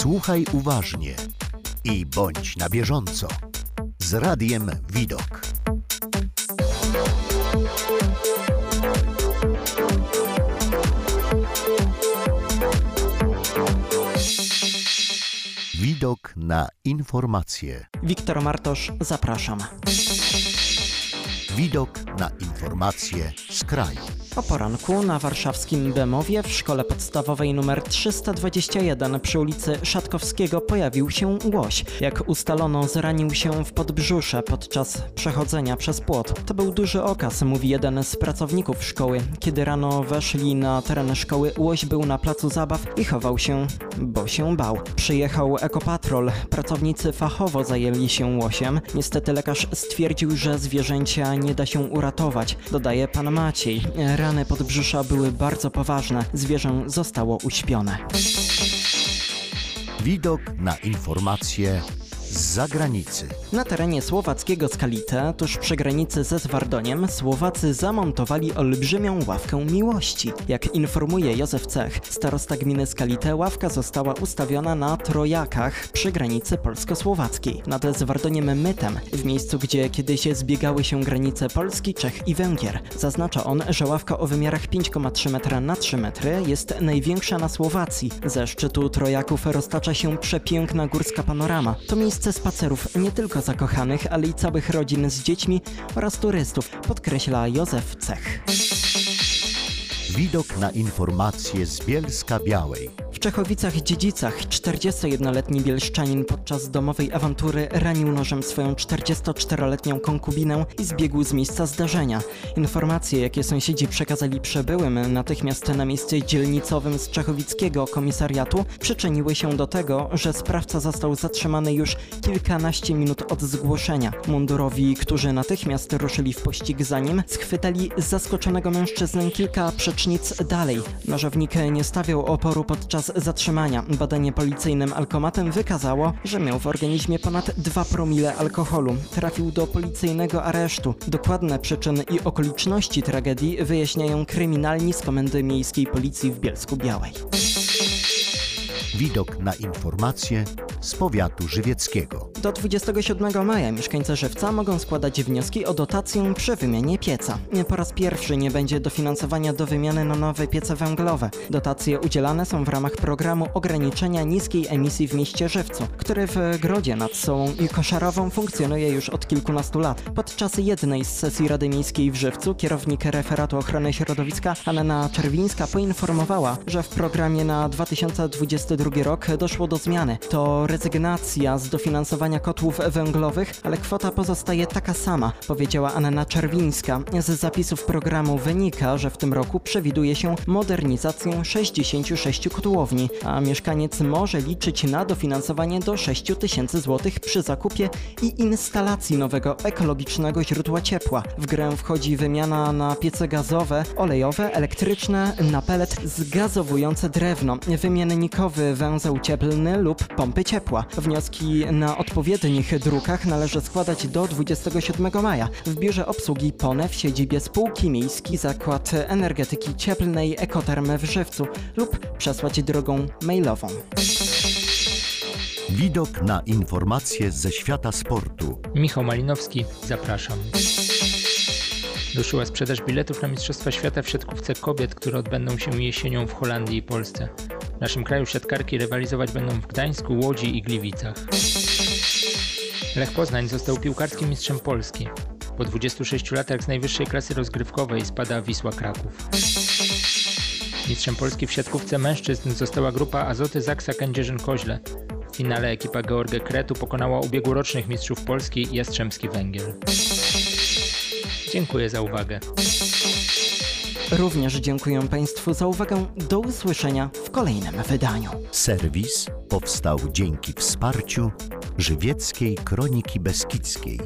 Słuchaj uważnie i bądź na bieżąco z Radiem Widok. Widok na informacje. Wiktor Martosz, zapraszam. Widok na informacje z kraju. O poranku na warszawskim Bemowie w szkole podstawowej nr 321 przy ulicy Szatkowskiego pojawił się łoś. Jak ustalono, zranił się w podbrzusze podczas przechodzenia przez płot. To był duży okaz, mówi jeden z pracowników szkoły. Kiedy rano weszli na teren szkoły, łoś był na placu zabaw i chował się, bo się bał. Przyjechał ekopatrol. Pracownicy fachowo zajęli się łosiem. Niestety lekarz stwierdził, że zwierzęcia nie da się uratować, dodaje pan Maciej. Rany podbrzusza były bardzo poważne. Zwierzę zostało uśpione. Widok na informacje z zagranicy. Na terenie słowackiego Skalite, tuż przy granicy ze Zwardoniem, Słowacy zamontowali olbrzymią ławkę miłości. Jak informuje Józef Cech, starosta gminy Skalite, ławka została ustawiona na Trojakach przy granicy polsko-słowackiej, nad Zwardoniem Mytem, w miejscu, gdzie kiedyś zbiegały się granice Polski, Czech i Węgier. Zaznacza on, że ławka o wymiarach 5,3 metra na 3 metry jest największa na Słowacji. Ze szczytu Trojaków roztacza się przepiękna górska panorama. To miejsce spacerów nie tylko zakochanych, ale i całych rodzin z dziećmi oraz turystów, podkreśla Józef Cech. Widok na informacje z Bielska Białej. Czechowicach-Dziedzicach 41-letni bielszczanin podczas domowej awantury ranił nożem swoją 44-letnią konkubinę i zbiegł z miejsca zdarzenia. Informacje, jakie sąsiedzi przekazali przybyłym natychmiast na miejsce dzielnicowym z Czechowickiego komisariatu, przyczyniły się do tego, że sprawca został zatrzymany już kilkanaście minut od zgłoszenia. Mundurowi, którzy natychmiast ruszyli w pościg za nim, schwytali zaskoczonego mężczyznę kilka przecznic dalej. Nożownik nie stawiał oporu podczas zatrzymania. Badanie policyjnym alkomatem wykazało, że miał w organizmie ponad 2 promile alkoholu. Trafił do policyjnego aresztu. Dokładne przyczyny i okoliczności tragedii wyjaśniają kryminalni z Komendy Miejskiej Policji w Bielsku Białej. Widok na informacje z powiatu żywieckiego. Do 27 maja mieszkańcy Żywca mogą składać wnioski o dotację przy wymianie pieca. Po raz pierwszy nie będzie dofinansowania do wymiany na nowe piece węglowe. Dotacje udzielane są w ramach programu ograniczenia niskiej emisji w mieście Żywcu, który w Grodzie nad Sołą i Koszarową funkcjonuje już od kilkunastu lat. Podczas jednej z sesji Rady Miejskiej w Żywcu kierownik referatu ochrony środowiska Anna Czerwińska poinformowała, że w programie na 2022 rok doszło do zmiany. To rezygnacja z dofinansowania kotłów węglowych, ale kwota pozostaje taka sama, powiedziała Anna Czerwińska. Z zapisów programu wynika, że w tym roku przewiduje się modernizację 66 kotłowni, a mieszkaniec może liczyć na dofinansowanie do 6 tysięcy złotych przy zakupie i instalacji nowego ekologicznego źródła ciepła. W grę wchodzi wymiana na piece gazowe, olejowe, elektryczne, na pelet zgazowujące drewno, wymiennikowy węzeł cieplny lub pompy ciepła. Wnioski na odpowiednich drukach należy składać do 27 maja w biurze obsługi PONE w siedzibie spółki Miejski Zakład Energetyki Cieplnej Ekotermy w Żywcu lub przesłać drogą mailową. Widok na informacje ze świata sportu. Michał Malinowski, zapraszam. Ruszyła sprzedaż biletów na Mistrzostwa Świata w siatkówce kobiet, które odbędą się jesienią w Holandii i Polsce. W naszym kraju siatkarki rywalizować będą w Gdańsku, Łodzi i Gliwicach. Lech Poznań został piłkarskim mistrzem Polski. Po 26 latach z najwyższej klasy rozgrywkowej spada Wisła Kraków. Mistrzem Polski w siatkówce mężczyzn została grupa Azoty Zaksa Kędzierzyn-Koźle. W finale ekipa Georgę Kretu pokonała ubiegłorocznych mistrzów Polski Jastrzębski Węgiel. Dziękuję za uwagę. Również dziękuję Państwu za uwagę. Do usłyszenia w kolejnym wydaniu. Serwis powstał dzięki wsparciu Żywieckiej Kroniki Beskidzkiej.